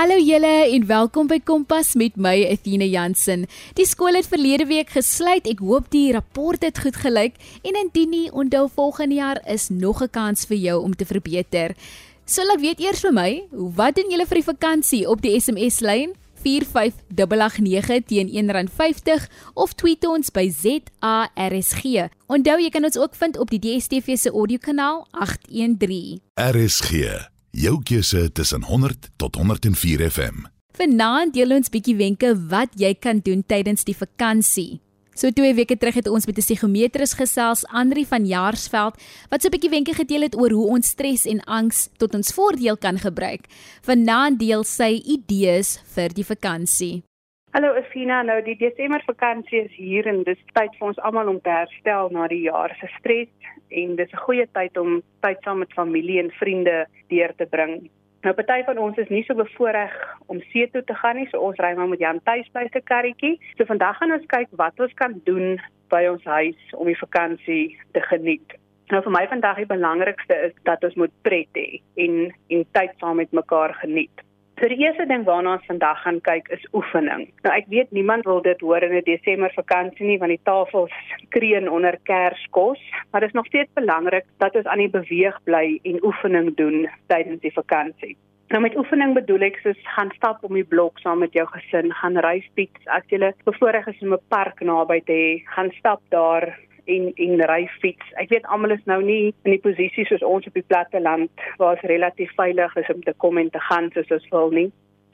Hallo julle en welkom by Kompas met my Athena Jansen. Die skool het verlede week gesluit. Ek hoop die rapport het goed gelyk en indien nie, onthou volgende jaar is nog 'n kans vir jou om te verbeter. So laat weet eers vir my, wat doen julle vir die vakansie op die SMS lyn? 45889 teen R1.50 of tweet ons by ZARSG. Onthou jy kan ons ook vind op die DSTV se audiokanaal 813. RSG Jou keuse tussen 100 tot 104 FM. Vanaand deel ons bietjie wenke wat jy kan doen tydens die vakansie. So twee weke terug het ons met 'n psigometris gesels, Andri van Jaarsveld, wat so 'n bietjie wenke gedeel het oor hoe ons stres en angs tot ons voordeel kan gebruik. Vanaand deel sy idees vir die vakansie. Hallo Efina, nou die Desember vakansie is hier en dis tyd vir ons almal om te herstel na die jaar se stres en dis 'n goeie tyd om tyd saam met familie en vriende deur te bring. Nou party van ons is nie so bevoorreg om see toe te gaan nie, so ons ry maar met Jan tuis by se karretjie. So vandag gaan ons kyk wat ons kan doen by ons huis om die vakansie te geniet. Nou vir my vandag die belangrikste is dat ons moet pret hê en en tyd saam met mekaar geniet. So die eerste ding waarna ons vandag gaan kyk is oefening. Nou ek weet niemand wil dit hoor in 'n Desember vakansie nie want die tafels kreun onder Kerskos, maar dit is nog steeds belangrik dat ons aan die beweeg bly en oefening doen tydens die vakansie. Nou met oefening bedoel ek soos gaan stap om die blok saam met jou gesin, gaan ry fiets as jy bevoorreg is om 'n park naby te hê, gaan stap daar en en ry fiets. Ek weet almal is nou nie in die posisie soos ons op die platte land waar dit relatief veilig is om te kom en te gaan soos ons wil nie.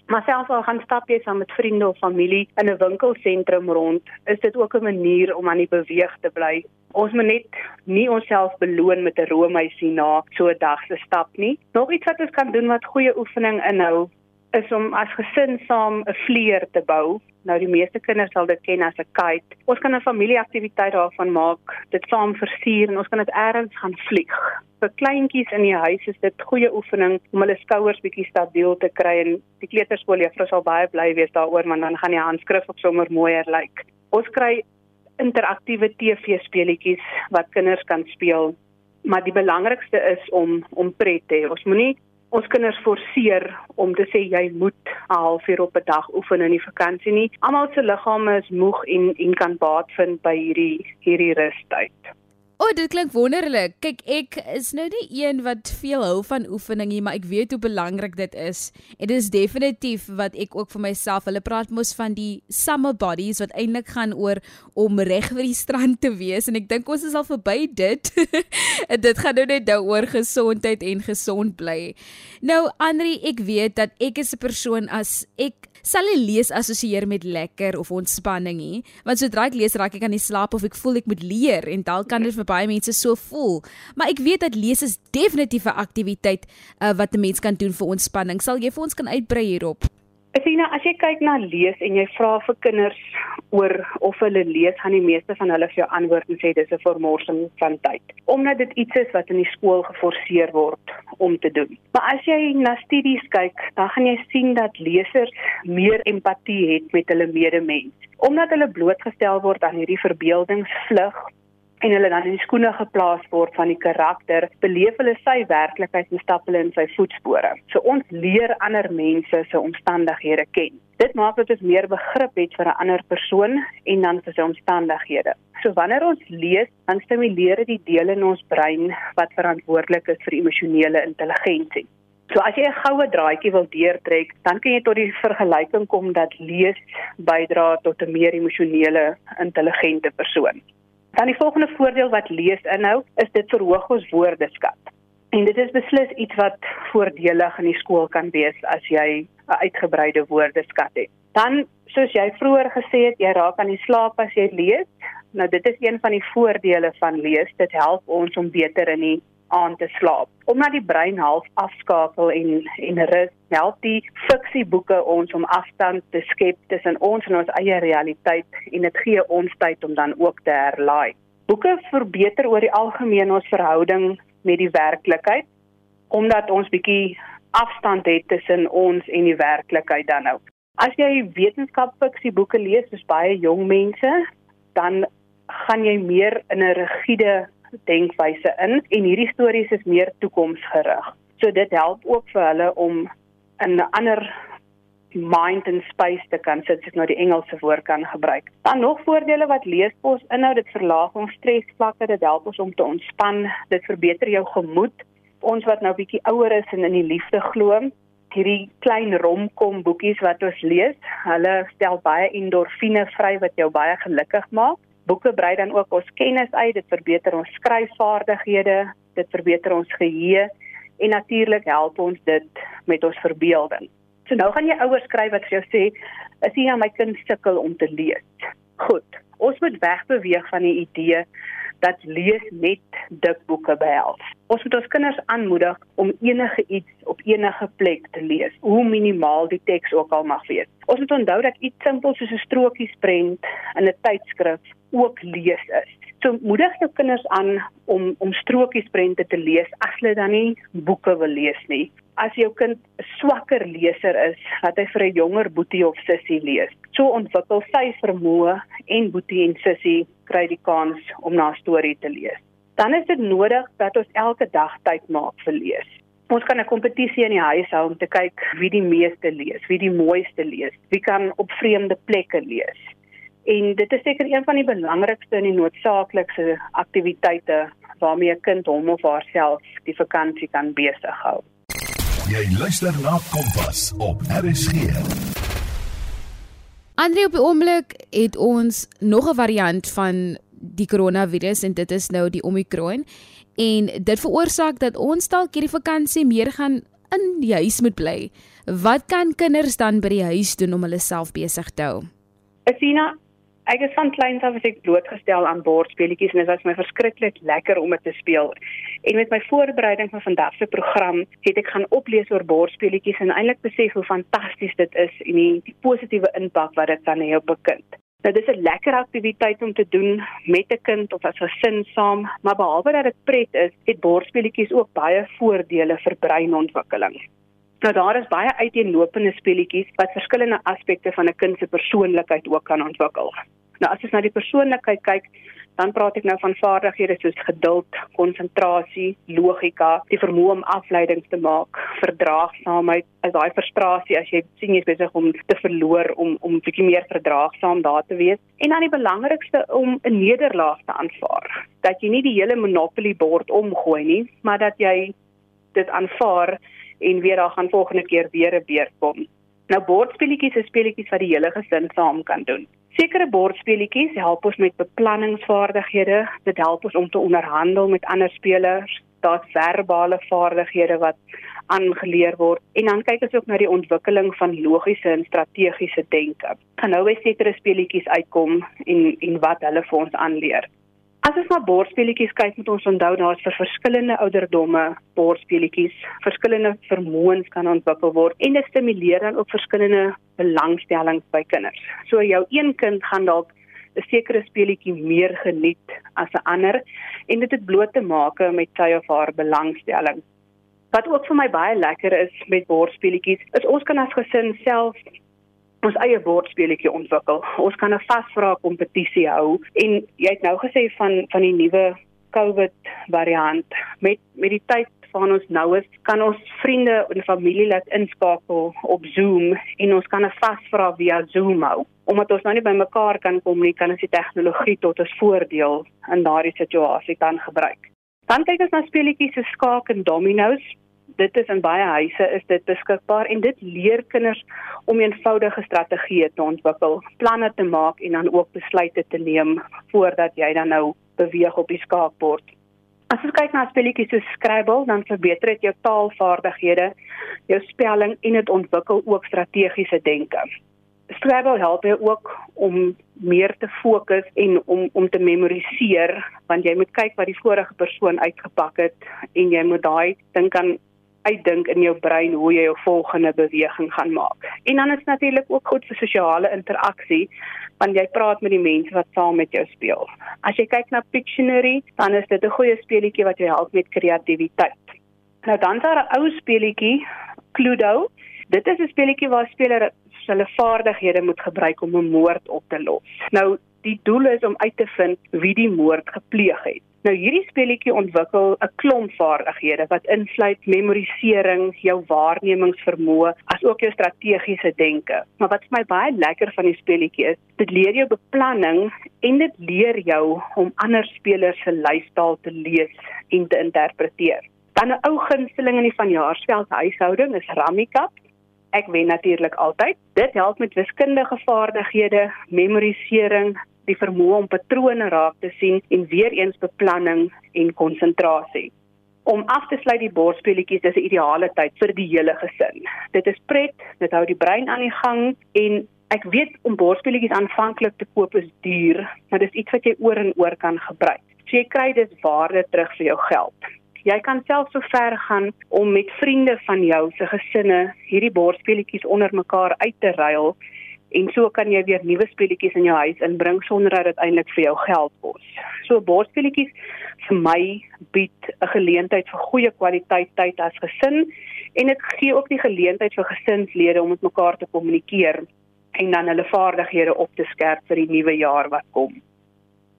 Maar selfs al gaan stap jy saam met vriende of familie in 'n winkelsentrum rond, is dit ook 'n manier om aan die beweeg te bly. Ons moet net nie onsself beloon met 'n roomhuisie na so 'n dag se stap nie. Nog iets wat ons kan doen wat goeie oefening inhou, is om as gesin saam 'n vlieër te bou. Nou die meeste kinders sal dit ken as 'n kite. Ons kan 'n familieaktiwiteit daarvan maak, dit saam versier en ons kan dit eers gaan vlieg. Vir kleintjies in die huis is dit goeie oefening om hulle skouers bietjie stabiel te kry en die kleuterskooljuffrou sal baie bly wees daaroor want dan gaan die handskrif op sommer mooier lyk. Ons kry interaktiewe TV-speletjies wat kinders kan speel. Maar die belangrikste is om om pret te hê. Ons moenie ons kinders forceer om te sê jy moet 'n halfuur op 'n dag oefen in die vakansie nie. Almal se liggame is moeg en en kan baat vind by hierdie hierdie rustyd. O, oh, dit klink wonderlik. Kyk, ek is nou nie een wat veel hou van oefening nie, maar ek weet hoe belangrik dit is. En dit is definitief wat ek ook vir myself, hulle praat mos van die summer bodies wat eintlik gaan oor om reg vir die strand te wees en ek dink ons is al verby dit. dit gaan nou net daaroor gesondheid en gesond bly. Nou, Andri, ek weet dat ek is 'n persoon as ek sal nie lees assosieer met lekker of ontspanning nie, want sodra ek lees raak ek aan die slaap of ek voel ek moet leer en dalk kan dit vir baie mense so voel. Maar ek weet dat lees is definitief 'n aktiwiteit uh, wat 'n mens kan doen vir ontspanning. Sal jy vir ons kan uitbrei hierop? Efina, as jy kyk na lees en jy vra vir kinders oor of hulle lees, gaan die meeste van hulle vir jou antwoord en sê dis 'n vermorsing van tyd. Omdat dit iets is wat in die skool geforseer word om te doen. Maar as jy na studies kyk, dan gaan jy sien dat lesers meer empatie het met hulle medemens. Omdat hulle blootgestel word aan hierdie verbeeldingsvlug en hulle dan in die skoene geplaas word van die karakter, beleef hulle sy werklikheid en stap hulle in sy voetspore. So ons leer ander mense se omstandighede ken. Dit maak dat ons meer begrip het vir 'n ander persoon en dan vir sy omstandighede. So wanneer ons lees, dan stimuleer dit die dele in ons brein wat verantwoordelik is vir emosionele intelligensie. So as jy 'n goue draadjie wil deurtrek, dan kan jy tot die vergelyking kom dat lees bydra tot 'n meer emosionele, intelligente persoon. Dan die volgende voordeel wat lees inhou, is dit verhoog ons woordeskat. En dit is beslis iets wat voordelig in die skool kan wees as jy 'n uitgebreide woordeskat het. Dan, soos jy vroeër gesê het, jy raak aan die slaap as jy lees. Nou dit is een van die voordele van lees. Dit help ons om beter in die aan te slaap. Omdat die brein half afskakel en en rus, help die fiksieboeke ons om afstand te skep tussen ons en ons eie realiteit en dit gee ons tyd om dan ook te herlaai. Boeke verbeter oor die algemeen ons verhouding met die werklikheid omdat ons bietjie afstand het tussen ons en die werklikheid dan nou. As jy wetenskapfiksieboeke lees, soos baie jong mense, dan gaan jy meer in 'n rigiede denkwyse in en hierdie stories is meer toekomsgerig. So dit help ook vir hulle om in 'n ander mind and space te kan sit, as ek nou die Engelse woord kan gebruik. Dan nog voordele wat leespos inhou, dit verlaag ons stresvlakke, dit help ons om te ontspan, dit verbeter jou gemoed. Ons wat nou bietjie ouer is en in die liefde glo, hierdie klein romkom boekies wat ons lees, hulle stel baie endorfine vry wat jou baie gelukkig maak. Boeke brei dan ook ons kennis uit, dit verbeter ons skryfvaardighede, dit verbeter ons geheue en natuurlik help ons dit met ons verbeelding. So nou gaan jy ouers skryf wat vir jou sê, is hier nou my kind sukkel om te lees. Goed, ons moet wegbeweeg van die idee dat lees net dik boeke behels. Ons moet ons kinders aanmoedig om enige iets op enige plek te lees, hoe minimaal die teks ook al mag wees. Ons moet onthou dat iets simpel soos 'n strokiesprent in 'n tydskrif ook lees is. So moedig jou kinders aan om om strokiesprente te lees as hulle dan nie boeke wil lees nie. As jou kind 'n swakker leser is, dat hy vir 'n jonger boetie of sussie lees. So ontwikkel sy vermoë en boetie en sussie kry die kans om na 'n storie te lees. Dan is dit nodig dat ons elke dag tyd maak vir lees. Ons kan 'n kompetisie in die huis hou om te kyk wie die meeste lees, wie die mooiste lees, wie kan op vreemde plekke lees. En dit is seker een van die belangrikste en die noodsaaklikste aktiwiteite waarmee 'n kind hom of haarself die vakansie kan besig hou. Jy luister na Kompas op RSG. Andre op die oomblik het ons nog 'n variant van die koronavirus en dit is nou die Omicron en dit veroorsaak dat ons dalk hierdie vakansie meer gaan in die huis moet bly. Wat kan kinders dan by die huis doen om hulle self besig te hou? Asina, Ek is van kleins af as ek blootgestel aan bordspeletjies en dit was my verskriklik lekker om dit te speel. En met my voorbereiding vir vandag se program het ek gaan oplees oor bordspeletjies en eintlik besef hoe fantasties dit is en die, die positiewe impak wat dit kan hê op 'n kind. Nou dis 'n lekker aktiwiteit om te doen met 'n kind of as gesin saam, maar behalwe dat dit pret is, het bordspeletjies ook baie voordele vir breinontwikkeling. Nou daar is baie uiteenlopende speletjies wat verskillende aspekte van 'n kind se persoonlikheid ook kan ontwikkel. Nou as ons na die persoonlikheid kyk, dan praat ek nou van vaardighede soos geduld, konsentrasie, logika, die vermoë om afleidings te maak, verdraagsaamheid, as daai frustrasie as jy sien jy's besig om te verloor om om bietjie meer verdraagsaam daar te wees. En dan die belangrikste om 'n nederlaag te aanvaar. Dat jy nie die hele monopoly bord omgooi nie, maar dat jy dit aanvaar en weer daar gaan volgende keer weer 'n beurt kom. Nou bordspeletjies is speletjies wat die hele gesin saam kan doen. Sekere bordspeletjies help ons met beplanningsvaardighede, dit help ons om te onderhandel met ander spelers, daar's verbale vaardighede wat aangeleer word en dan kyk ons ook na die ontwikkeling van logiese en strategiese denke. Gaan nou by sekere speletjies uitkom en en wat hulle vir ons aanleer. As ons na bordspeletjies kyk, moet ons onthou daar's vir verskillende ouderdomme bordspeletjies, verskillende vermoëns kan ontwikkel word en dit stimuleer dan ook verskillende belangstellings by kinders. So jou een kind gaan dalk 'n sekere speletjie meer geniet as 'n ander en dit het bloot te maak met sy of haar belangstelling. Wat ook vir my baie lekker is met bordspeletjies, is ons kan as gesin self ons eie bordspeletjie ontwikkel. Ons kan 'n vasvra kompetisie hou en jy het nou gesê van van die nuwe COVID variant met met die tyd van ons nou is, kan ons vriende en familie laat inskakel op Zoom en ons kan 'n vasvra via Zoom hou. Omdat ons nou nie by mekaar kan kom nie, kan ons die tegnologie tot ons voordeel in daardie situasie dan gebruik. Dan kyk ons na speletjies so skaak en dominos dit is in baie huise is dit beskikbaar en dit leer kinders om eenvoudige strategieë te ontwikkel, planne te maak en dan ook besluite te neem voordat jy dan nou beweeg op die skaakbord. As jy kyk na spelletjies soos Scrabble, dan verbeter dit jou taalvaardighede, jou spelling en dit ontwikkel ook strategiese denke. Scrabble help jou ook om meer te fokus en om om te memoriseer want jy moet kyk wat die vorige persoon uitgepak het en jy moet daai dink aan uitdink in jou brein hoe jy jou volgende beweging gaan maak. En dan is natuurlik ook goed vir sosiale interaksie want jy praat met die mense wat saam met jou speel. As jy kyk na Pictionary, dan is dit 'n goeie speletjie wat jou help met kreatiwiteit. Nou dan is daar 'n ou speletjie, Cluedo. Dit is 'n speletjie waar speler hulle vaardighede moet gebruik om 'n moord op te los. Nou Die doel is om uit te vind wie die moord gepleeg het. Nou hierdie speletjie ontwikkel 'n klomp vaardighede wat insluit memorisering, jou waarnemingsvermoë, asook jou strategiese denke. Maar wat vir my baie lekker van die speletjie is, dit leer jou beplanning en dit leer jou om ander spelers se lyfstaal te lees en te interpreteer. Dan 'n ou gunsteling in die vanjaarsveld huishouding is Rammikap. Ek wen natuurlik altyd. Dit help met wiskundige vaardighede, memorisering, die vermoë om patrone raak te sien en weer eens beplanning en konsentrasie. Om af te sluit die bordspeletjies is 'n ideale tyd vir die hele gesin. Dit is pret, dit hou die brein aan die gang en ek weet om bordspeletjies aanvanklik te koop is duur, maar dis iets wat jy oor en oor kan gebruik. So jy kry dus waarde terug vir jou geld. Jy kan self so ver gaan om met vriende van jou se gesinne hierdie bordspeletjies onder mekaar uit te ruil en so kan jy weer nuwe speletjies in jou huis inbring sonder dat dit eintlik vir jou geld kos. So bordspeletjies vir my bied 'n geleentheid vir goeie kwaliteit tyd as gesin en dit gee ook die geleentheid vir gesinslede om met mekaar te kommunikeer en dan hulle vaardighede op te skerp vir die nuwe jaar wat kom.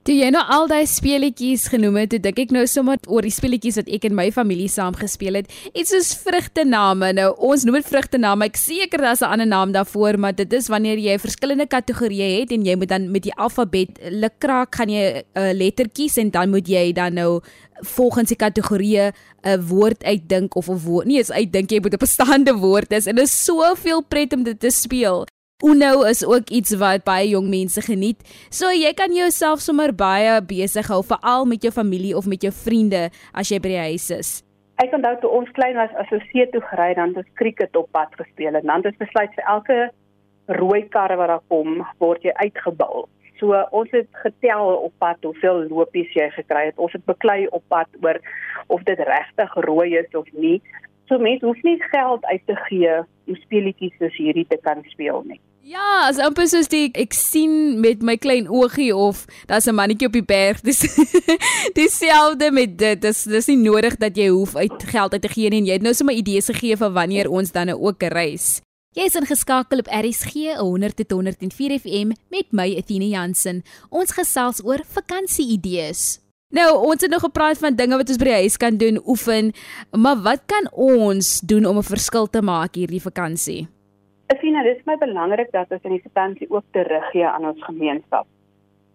Toe jy nou al daai speletjies genoem het, dink ek nou sommer oor die speletjies wat ek en my familie saam gespeel het. Iets soos vrugtename. Nou ons noem dit vrugtename. Ek seker daar's 'n ander naam daarvoor, maar dit is wanneer jy verskillende kategorieë het en jy moet dan met die alfabet lukraak gaan jy 'n letter kies en dan moet jy dan nou volgens die kategorieë 'n woord uitdink of 'n woord. Nee, is uitdink jy moet 'n bestaande woord is en dit is soveel pret om dit te speel. Uno is ook iets wat baie jong mense geniet. So jy kan jouself sommer baie besig hou veral met jou familie of met jou vriende as jy by die huis is. Ek onthou toe ons klein was as ons see toe gery dan het ons krieket op pad gespeel en dan het ons besluit vir elke rooi kar wat daar kom, word jy uitgebul. So ons het getel op pad hoeveel lopies jy gekry het. Ons het beklei op pad oor of dit regtig rooi is of nie. So mense hoef nie geld uit te gee om speletjies soos hierdie te kan speel nie. Ja, as amper soos die ek sien met my klein oogie of daar's 'n mannetjie op die berg. Dis dieselfde met dit. Dis dis nie nodig dat jy hoef uit geld uit te gee nie. Jy het nou sommer idees gegee van wanneer ons dan nou ook reis. Jy is ingeskakel op RSG 100.104 FM met my Athena Jansen. Ons gesels oor vakansie-idees. Nou, ons het nog gepraat van dinge wat ons by die huis kan doen, oefen, maar wat kan ons doen om 'n verskil te maak hierdie vakansie? Efina, dit is my belangrik dat ons in die vakansie ook teruggee aan ons gemeenskap.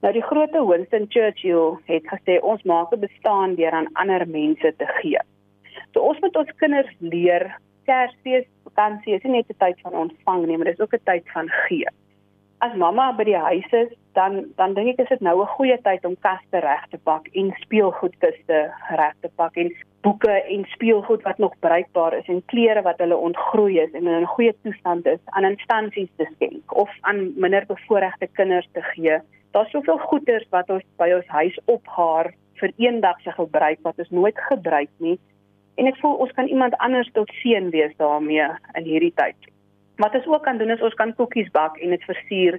Nou die groot Winston Churchill het gesê ons maak 'n bestaan deur aan ander mense te gee. So ons moet ons kinders leer Kersfees, vakansie is nie net 'n tyd van ontvang nie, maar dit is ook 'n tyd van gee as mamma by die huis is, dan dan dink ek is dit nou 'n goeie tyd om kaste reg te pak en speelgoedkiste reg te pak en boeke en speelgoed wat nog bruikbaar is en klere wat hulle ontgroei is en in 'n goeie toestand is aan instansies te skenk of aan minder bevoorregte kinders te gee. Daar's soveel goeders wat ons by ons huis ophaar vir eendag se gebruik wat ons nooit gebruik nie. En ek voel ons kan iemand anders tot seën wees daarmee in hierdie tyd. Wat ons ook kan doen is ons kan koekies bak en dit versier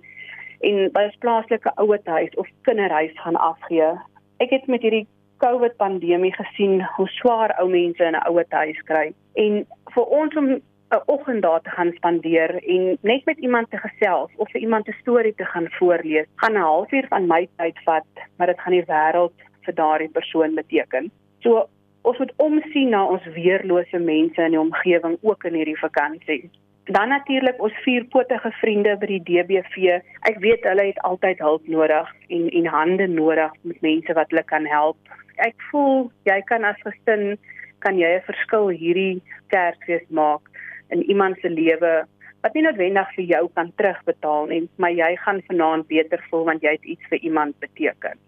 en by 'n plaaslike ouerhuis of kinderhuis gaan afgee. Ek het met hierdie COVID pandemie gesien hoe swaar ou mense in 'n ouerhuis kry en vir ons om 'n oggend daar te gaan spandeer en net met iemand te gesels of vir iemand 'n storie te gaan voorlees, gaan 'n halfuur van my tyd vat, maar dit gaan die wêreld vir daardie persoon beteken. So ons moet omsien na ons weerlose mense in die omgewing ook in hierdie vakansie. Dan natuurlik ons vierpotige vriende by die DBV. Ek weet hulle het altyd hulp nodig en en hande nodig met mense wat hulle kan help. Ek voel jy kan as gesin kan jy 'n verskil hierdie Kersfees maak in iemand se lewe wat nie noodwendig vir jou kan terugbetaal nie, maar jy gaan vanaand beter voel want jy het iets vir iemand beteken.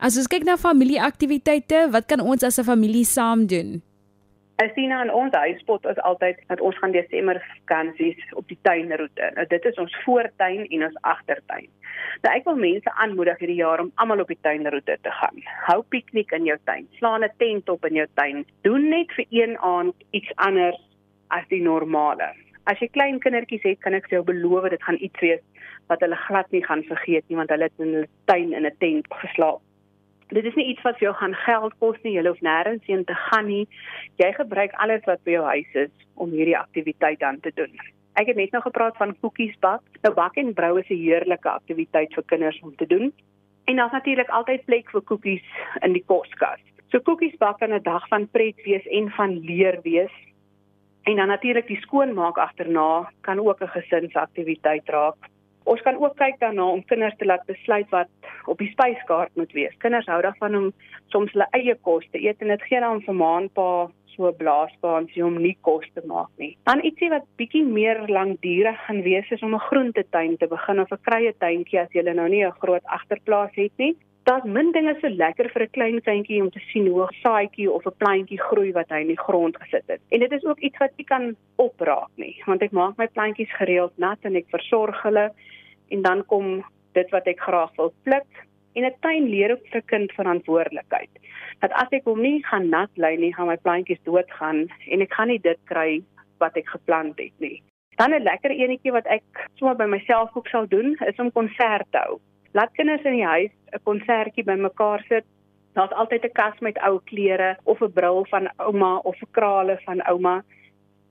As ons kyk na familieaktiwiteite, wat kan ons as 'n familie saam doen? Ek sien aan ons huispot is altyd dat ons gaan Desember vakansies op die tuinroete. Nou dit is ons voortuin en ons agtertuin. Nou ek wil mense aanmoedig hierdie jaar om almal op die tuinroete te gaan. Hou piknik in jou tuin. Slaan 'n tent op in jou tuin. Doen net vir een aand iets anders as die normale. As jy klein kindertjies het, kan ek vir jou beloof dit gaan iets wees wat hulle glad nie gaan vergeet nie want hulle het in hulle tuin in 'n tent geslaap dit is nie iets wat vir jou gaan geld kos nie. Jy hoef nêrens heen te gaan nie. Jy gebruik alles wat by jou huis is om hierdie aktiwiteit aan te doen. Ek het net nou gepraat van koekies bak. Nou bak en brou is 'n heerlike aktiwiteit vir kinders om te doen. En daar's natuurlik altyd plek vir koekies in die koskas. So koekies bak kan 'n dag van pret wees en van leer wees. En dan natuurlik die skoonmaak agterna kan ook 'n gesinsaktiwiteit raak. Ons kan ook kyk daarna om kinders te laat besluit wat op die spyskaart moet wees. Kinders hou daarvan om soms hulle eie kos te eet en dit gee dan vir maanpa so blaasbaansie om nie kos te maak nie. Dan ietsie wat bietjie meer lankdurig gaan wees is om 'n groentetuin te begin of 'n kruie tuintjie as jy nou nie 'n groot agterplaas het nie. Daar's min dinge so lekker vir 'n klein kindjie om te sien hoe 'n saadjie of 'n plantjie groei wat hy in die grond gesit het. En dit is ook iets wat jy kan opraak nie, want ek maak my plantjies gereeld nat en ek versorg hulle en dan kom dit wat ek graag wil pluk. En 'n tuin leer ook vir kind verantwoordelikheid dat as ek hom nie gaan nat lê nie, gaan my plantjies doodgaan en ek gaan nie dit kry wat ek geplant het nie. Dan 'n lekker enetjie wat ek sommer by myself ook sal doen, is om konserte hou. Laat kinders in die huis 'n konsertjie bymekaar sit. Daar's altyd 'n kas met ou klere of 'n bril van ouma of 'n krale van ouma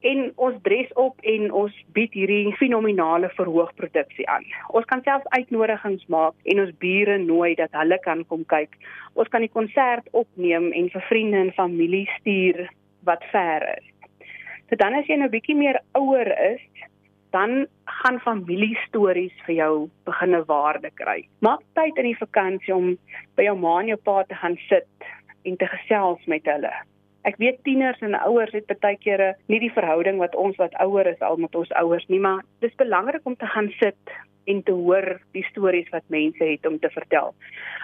en ons dres op en ons bied hierdie fenominale verhoogproduksie aan. Ons kan selfs uitnodigings maak en ons bure nooi dat hulle kan kom kyk. Ons kan die konsert opneem en vir vriende en familie stuur wat ver is. So dan as jy nou bietjie meer ouer is, dan gaan familiestories vir jou beginne waarde kry. Maak tyd in die vakansie om by jou ma en jou pa te gaan sit en te gesels met hulle. Ek weet tieners en ouers het baie kere nie die verhouding wat ons wat ouer is al met ons ouers nie, maar dis belangrik om te gaan sit en te hoor die stories wat mense het om te vertel.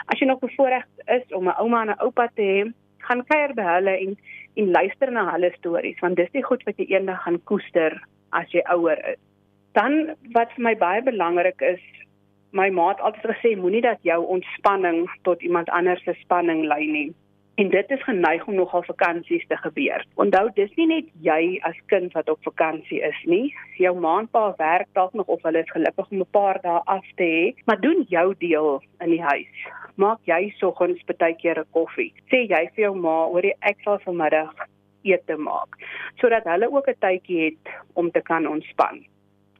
As jy nog bevoorreg is om 'n ouma en 'n oupa te hê, gaan kuier by hulle en en luister na hulle stories want dis die goed wat jy eendag gaan koester as jy ouer is. Dan wat vir my baie belangrik is, my ma het altyd gesê moenie dat jou ontspanning tot iemand anders se spanning lei nie. En dit is geneig om nogal vakansies te gebeur. Onthou, dis nie net jy as kind wat op vakansie is nie. Jou ma en pa werk dalk nog of hulle is gelukkig om 'n paar dae af te hê, maar doen jou deel in die huis. Maak jy soggens baie keer 'n koffie. Sê jy vir jou ma oor die ek sal vanmiddag ete maak, sodat hulle ook 'n tydjie het om te kan ontspan.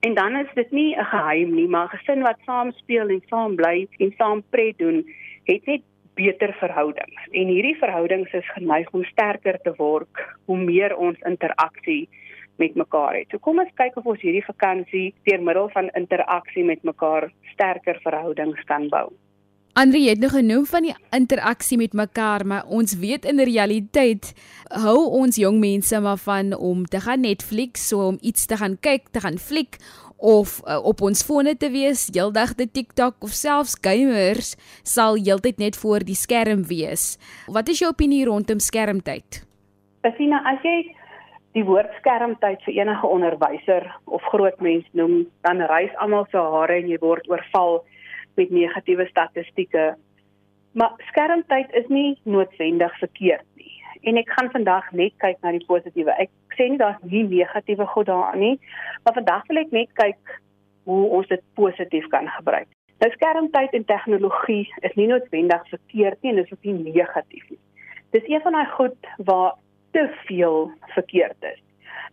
En dan is dit nie 'n geheim nie, maar gesin wat saam speel en saam bly en saam pret doen, het net beter verhoudings. En hierdie verhoudings is geneig om sterker te word hoe meer ons interaksie met mekaar het. So kom ons kyk of ons hierdie vakansie deur middel van interaksie met mekaar sterker verhoudings kan bou. Andre het nog genoem van die interaksie met mekaar, maar ons weet in realiteit hou ons jong mense maar van om te gaan Netflix, so om iets te gaan kyk, te gaan fliek of uh, op ons fone te wees, heeldag te TikTok of selfs gamers sal heeltyd net voor die skerm wees. Wat is jou opinie rondom skermtyd? Basina, as jy die woord skermtyd vir enige onderwyser of groot mens noem, dan rys almal se hare en jy word oorval met negatiewe statistieke. Maar skermtyd is nie noodwendig verkeerd nie. En ek gaan vandag net kyk na die positiewe. Ek sê nie daar's nie negatiewe goed daarin nie, maar vandag wil ek net kyk hoe ons dit positief kan gebruik. Nou skermtyd en tegnologie is nie noodwendig verkeerd nie en is ook nie negatief nie. Dis een van daai goed waar te veel verkeerd is.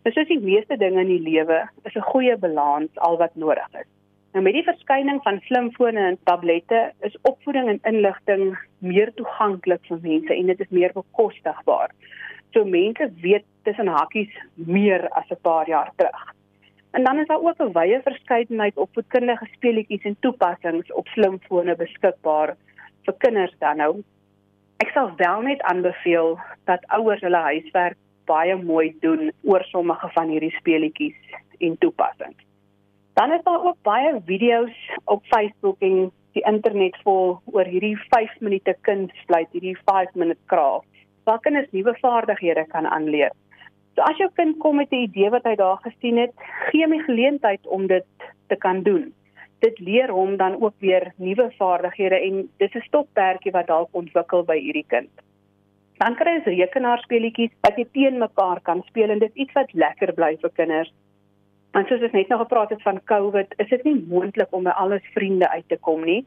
Dis soos die meeste dinge in die lewe, is 'n goeie balans al wat nodig is. Nou met die verskyning van slimfone en tablette is opvoeding en inligting meer toeganklik vir mense en dit is meer bekostigbaar. So mense weet tussen hakkies meer as 'n paar jaar terug. En dan is daar ook 'n wye verskeidenheid opvoedkundige speletjies en toepassings op slimfone beskikbaar vir kinders dan nou. Ek sal wel net aanbeveel dat ouers hulle huiswerk baie mooi doen oor sommige van hierdie speletjies en toepassings. Dan is daar ook baie video's op Facebook en die internet vol oor hierdie 5 minute kunstvlei, hierdie 5 minute kraaf waar kinders nuwe vaardighede kan aanleer. So as jou kind kom met 'n idee wat hy daar gesien het, gee hom die geleentheid om dit te kan doen. Dit leer hom dan ook weer nuwe vaardighede en dis 'n stokperdjie wat dalk ontwikkel by hierdie kind. Dan kry jy rekenaarspeletjies wat jy teen mekaar kan speel en dit is iets wat lekker bly vir kinders. Want soos ons net nou gepraat het van COVID, is dit nie moontlik om by alles vriende uit te kom nie.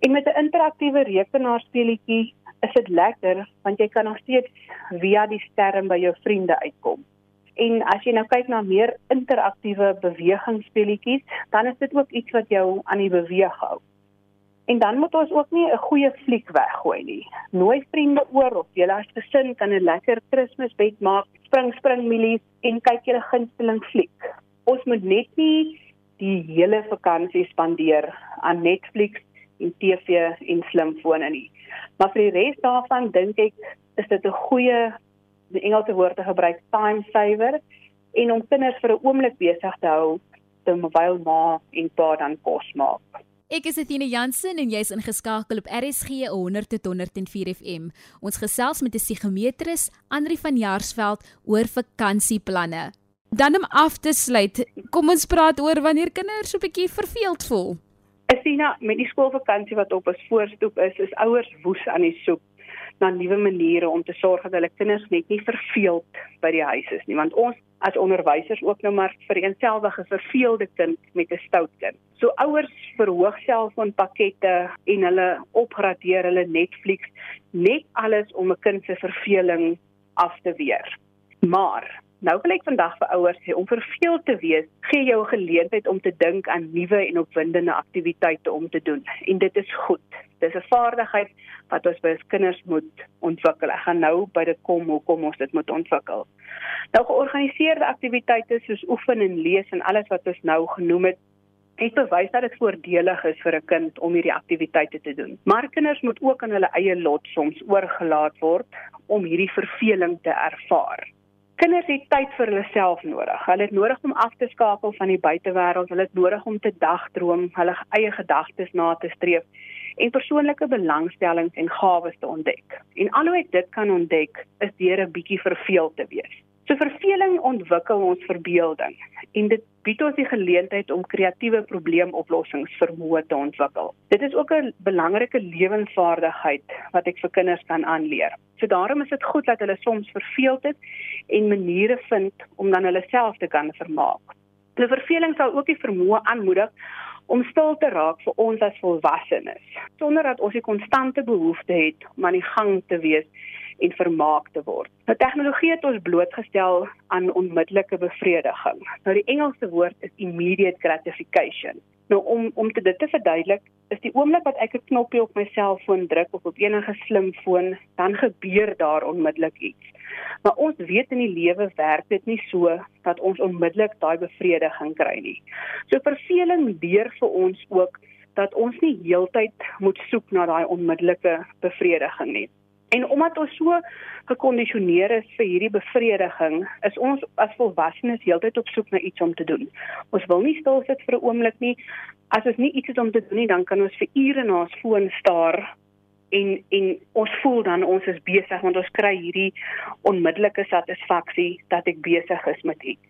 En met 'n interaktiewe rekenaarspeletjie is dit lekker want jy kan nog steeds via die skerm by jou vriende uitkom. En as jy nou kyk na meer interaktiewe bewegingsspeletjies, dan is dit ook iets wat jou aan die beweeg hou. En dan moet ons ook nie 'n goeie fliek weggooi nie. Nooi vriende oor of julle as gesin kan 'n lekker Kersfeesbed maak, spring spring milies en kyk julle gunsteling fliek. Ons moet net nie die hele vakansie spandeer aan Netflix en TV en slimfone nie. Maar vir die res daarvan dink ek is dit 'n goeie die Engelse woord te gebruik time saver en om kinders vir 'n oomblik besig te hou terwyl ma en pa dan kos maak. Ek is Athena Jansen en jy's ingeskakel op RSG 100 tot 104 FM. Ons gesels met 'n psigometris, Andri van Jaarsveld, oor vakansieplanne. Dan om af te sluit, kom ons praat oor wanneer kinders so 'n bietjie verveeld voel. Athena, met die skoolvakansie wat op ons voorstoep is, is ouers woes aan die soek na nuwe maniere om te sorg dat hulle kinders net nie verveeld by die huis is nie want ons as onderwysers ook nou maar vir 'n eenselfige verveelde kind met 'n stout kind. So ouers verhoog selfoonpakkette en hulle opgradeer hulle Netflix net alles om 'n kind se verveling af te weer. Maar Nou wil ek vandag vir ouers sê om verveel te wees, gee jou 'n geleentheid om te dink aan nuwe en opwindende aktiwiteite om te doen. En dit is goed. Dis 'n vaardigheid wat ons by ons kinders moet ontwikkel. Ek gaan nou by dit kom hoekom ons dit moet ontwikkel. Nou georganiseerde aktiwiteite soos oefen en lees en alles wat ons nou genoem het, het bewys dat dit voordelig is vir 'n kind om hierdie aktiwiteite te doen. Maar kinders moet ook aan hulle eie lot soms oorgelaat word om hierdie verveling te ervaar. Kinders het tyd vir hulle self nodig. Hulle het nodig om af te skakel van die buitewêreld. Hulle het nodig om te dagdroom, hulle eie gedagtes na te streef en persoonlike belangstellings en gawes te ontdek. En alhoewel ek dit kan ontdek, is deur 'n bietjie verveeld te wees. So verveling ontwikkel ons verbeelding en dit bied ons die geleentheid om kreatiewe probleemoplossingsvermoë te ontwikkel. Dit is ook 'n belangrike lewensvaardigheid wat ek vir kinders kan aanleer. So daarom is dit goed dat hulle soms verveeld het en maniere vind om dan hulle self te kan vermaak. Die verveling sal ook die vermoë aanmoedig om stil te raak vir ons as volwassenes sonder dat ons 'n konstante behoefte het om aan die gang te wees en vermaak te word. Nou tegnologie het ons blootgestel aan onmiddellike bevrediging. Nou die Engelse woord is immediate gratification. Nou om om te dit te verduidelik, is die oomblik wat ek 'n knoppie op my selfoon druk of op enige slimfoon, dan gebeur daar onmiddellik iets. Maar ons weet in die lewe werk dit nie so dat ons onmiddellik daai bevrediging kry nie. So verveling leer vir ons ook dat ons nie heeltyd moet soek na daai onmiddellike bevrediging nie. En omdat ons so gekondisioneer is vir hierdie bevrediging, is ons as volwassenes heeltyd op soek na iets om te doen. Ons wil nie stil sit vir 'n oomblik nie. As ons nie iets het om te doen nie, dan kan ons vir ure na ons foon staar en en ons voel dan ons is besig want ons kry hierdie onmiddellike satisfaksie dat ek besig is met iets.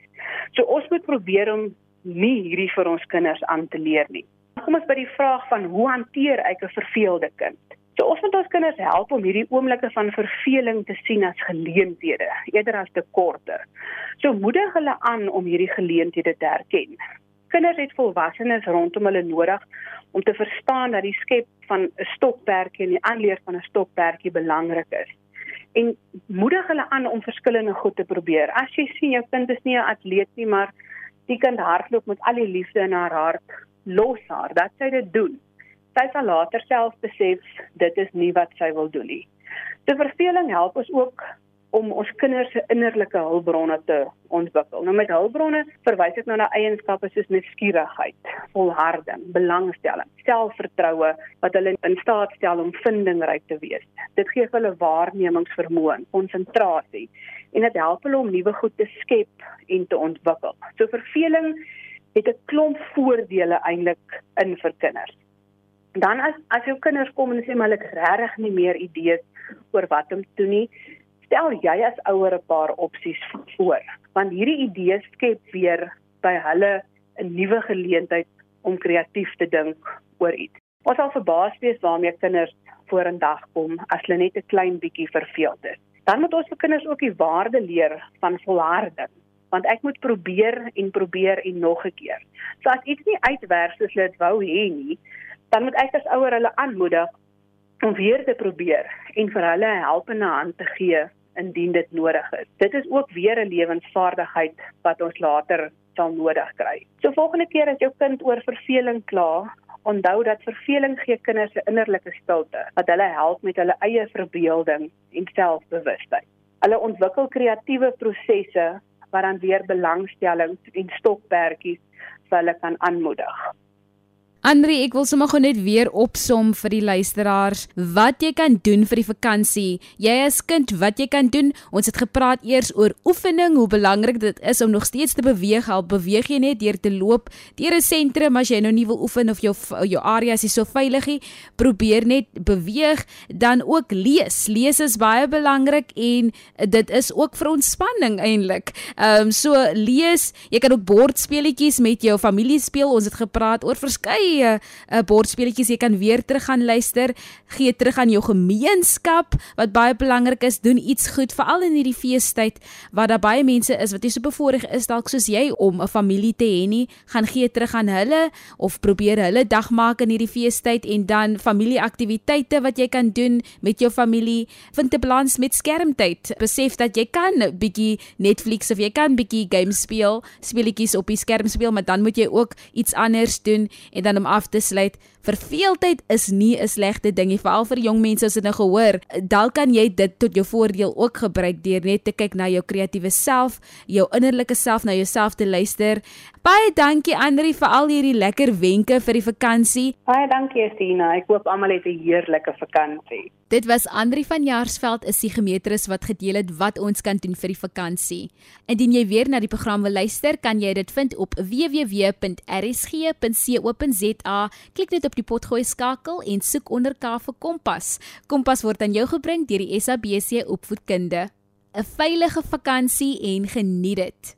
So ons moet probeer om nie hierdie vir ons kinders aan te leer nie. Kom ons by die vraag van hoe hanteer ek 'n verveelde kind? So ons moet ons kinders help om hierdie oomblikke van verveling te sien as geleenthede eerder as tekorte. So moedig hulle aan om hierdie geleenthede te erken. Kinders het volwassenes rondom hulle nodig om te verstaan dat die skep van 'n stokperdjie en die aanleer van 'n stokperdjie belangrik is. En moedig hulle aan om verskillende goed te probeer. As jy sien jou kind is nie 'n atleet nie, maar die kind hardloop met al die liefde in haar hart, los haar dat sy dit doen sy sal later self besef dit is nie wat sy wil doen nie. Die verveling help ons ook om ons kinders se innerlike hulpbronne te ontwikkel. Nou met hulpbronne verwys ek nou na eienskappe soos nuuskierigheid, volharding, belangstelling, selfvertroue wat hulle in staat stel om vindingryk te wees. Dit gee hulle waarnemingsvermoë, konsentrasie en dit help hulle om nuwe goed te skep en te ontwikkel. So verveling het 'n klomp voordele eintlik in vir kinders dan as as jou kinders kom en sê maar ek regtig nie meer idees oor wat om te doen nie, stel jy as ouer 'n paar opsies voor, want hierdie idees skep weer by hulle 'n nuwe geleentheid om kreatief te dink oor iets. Ons sal verbaas wees waarmee kinders voor 'n dag kom as hulle net 'n klein bietjie verveeld is. Dan moet ons vir kinders ook die waarde leer van volharding want ek moet probeer en probeer en nog 'n keer. So as iets nie uitwerk soos hulle dit wou hê nie, dan moet ek as ouer hulle aanmoedig om weer te probeer en vir hulle 'n helpende hand te gee indien dit nodig is. Dit is ook weer 'n lewensvaardigheid wat ons later sal nodig kry. So volgende keer as jou kind oor verveling kla Onthou dat verveling gee kinders 'n innerlike stilte wat hulle help met hulle eie verbeelding en selfbewustheid. Hulle ontwikkel kreatiewe prosesse wat dan weer belangstellings en stokperdjies vir hulle kan aanmoedig. Andri, ek wil sommer gou net weer opsom vir die luisteraars wat jy kan doen vir die vakansie. Jy as kind, wat jy kan doen? Ons het gepraat eers oor oefening, hoe belangrik dit is om nog steeds te beweeg. Al beweeg jy net deur te loop deur 'n sentrum as jy nou nie wil oefen of jou jou area is so veilig nie, probeer net beweeg, dan ook lees. Lees is baie belangrik en dit is ook vir ontspanning eintlik. Ehm um, so lees, jy kan ook bordspeletjies met jou familie speel. Ons het gepraat oor verskeie goeie uh, bordspeletjies jy kan weer terug gaan luister, gee terug aan jou gemeenskap wat baie belangrik is, doen iets goed veral in hierdie feestyd waar daar baie mense is wat nie so bevoorreg is dalk soos jy om 'n familie te hê nie, gaan gee terug aan hulle of probeer hulle dag maak in hierdie feestyd en dan familieaktiwiteite wat jy kan doen met jou familie, vind 'n balans met skermtyd. Besef dat jy kan bietjie Netflix of jy kan bietjie games speel, speletjies op die skerm speel, maar dan moet jy ook iets anders doen en dan om af te sluit. Verveeldheid is nie 'n slegte ding nie, veral vir jong mense as dit nou gehoor. Dalk kan jy dit tot jou voordeel ook gebruik deur net te kyk na jou kreatiewe self, jou innerlike self, na jouself te luister. Baie dankie Andri vir al hierdie lekker wenke vir die vakansie. Baie dankie Estina. Ek hoop almal het 'n heerlike vakansie. Dit was Andri van Jaarsveld, 'n sigemetris wat gedeel het wat ons kan doen vir die vakansie. Indien jy weer na die program wil luister, kan jy dit vind op www.rsg.co.za. Klik net op die potgooi skakel en soek onder K vir Kompas. Kompas word aan jou gebring deur die SABC Opvoedkunde. 'n Veilige vakansie en geniet dit.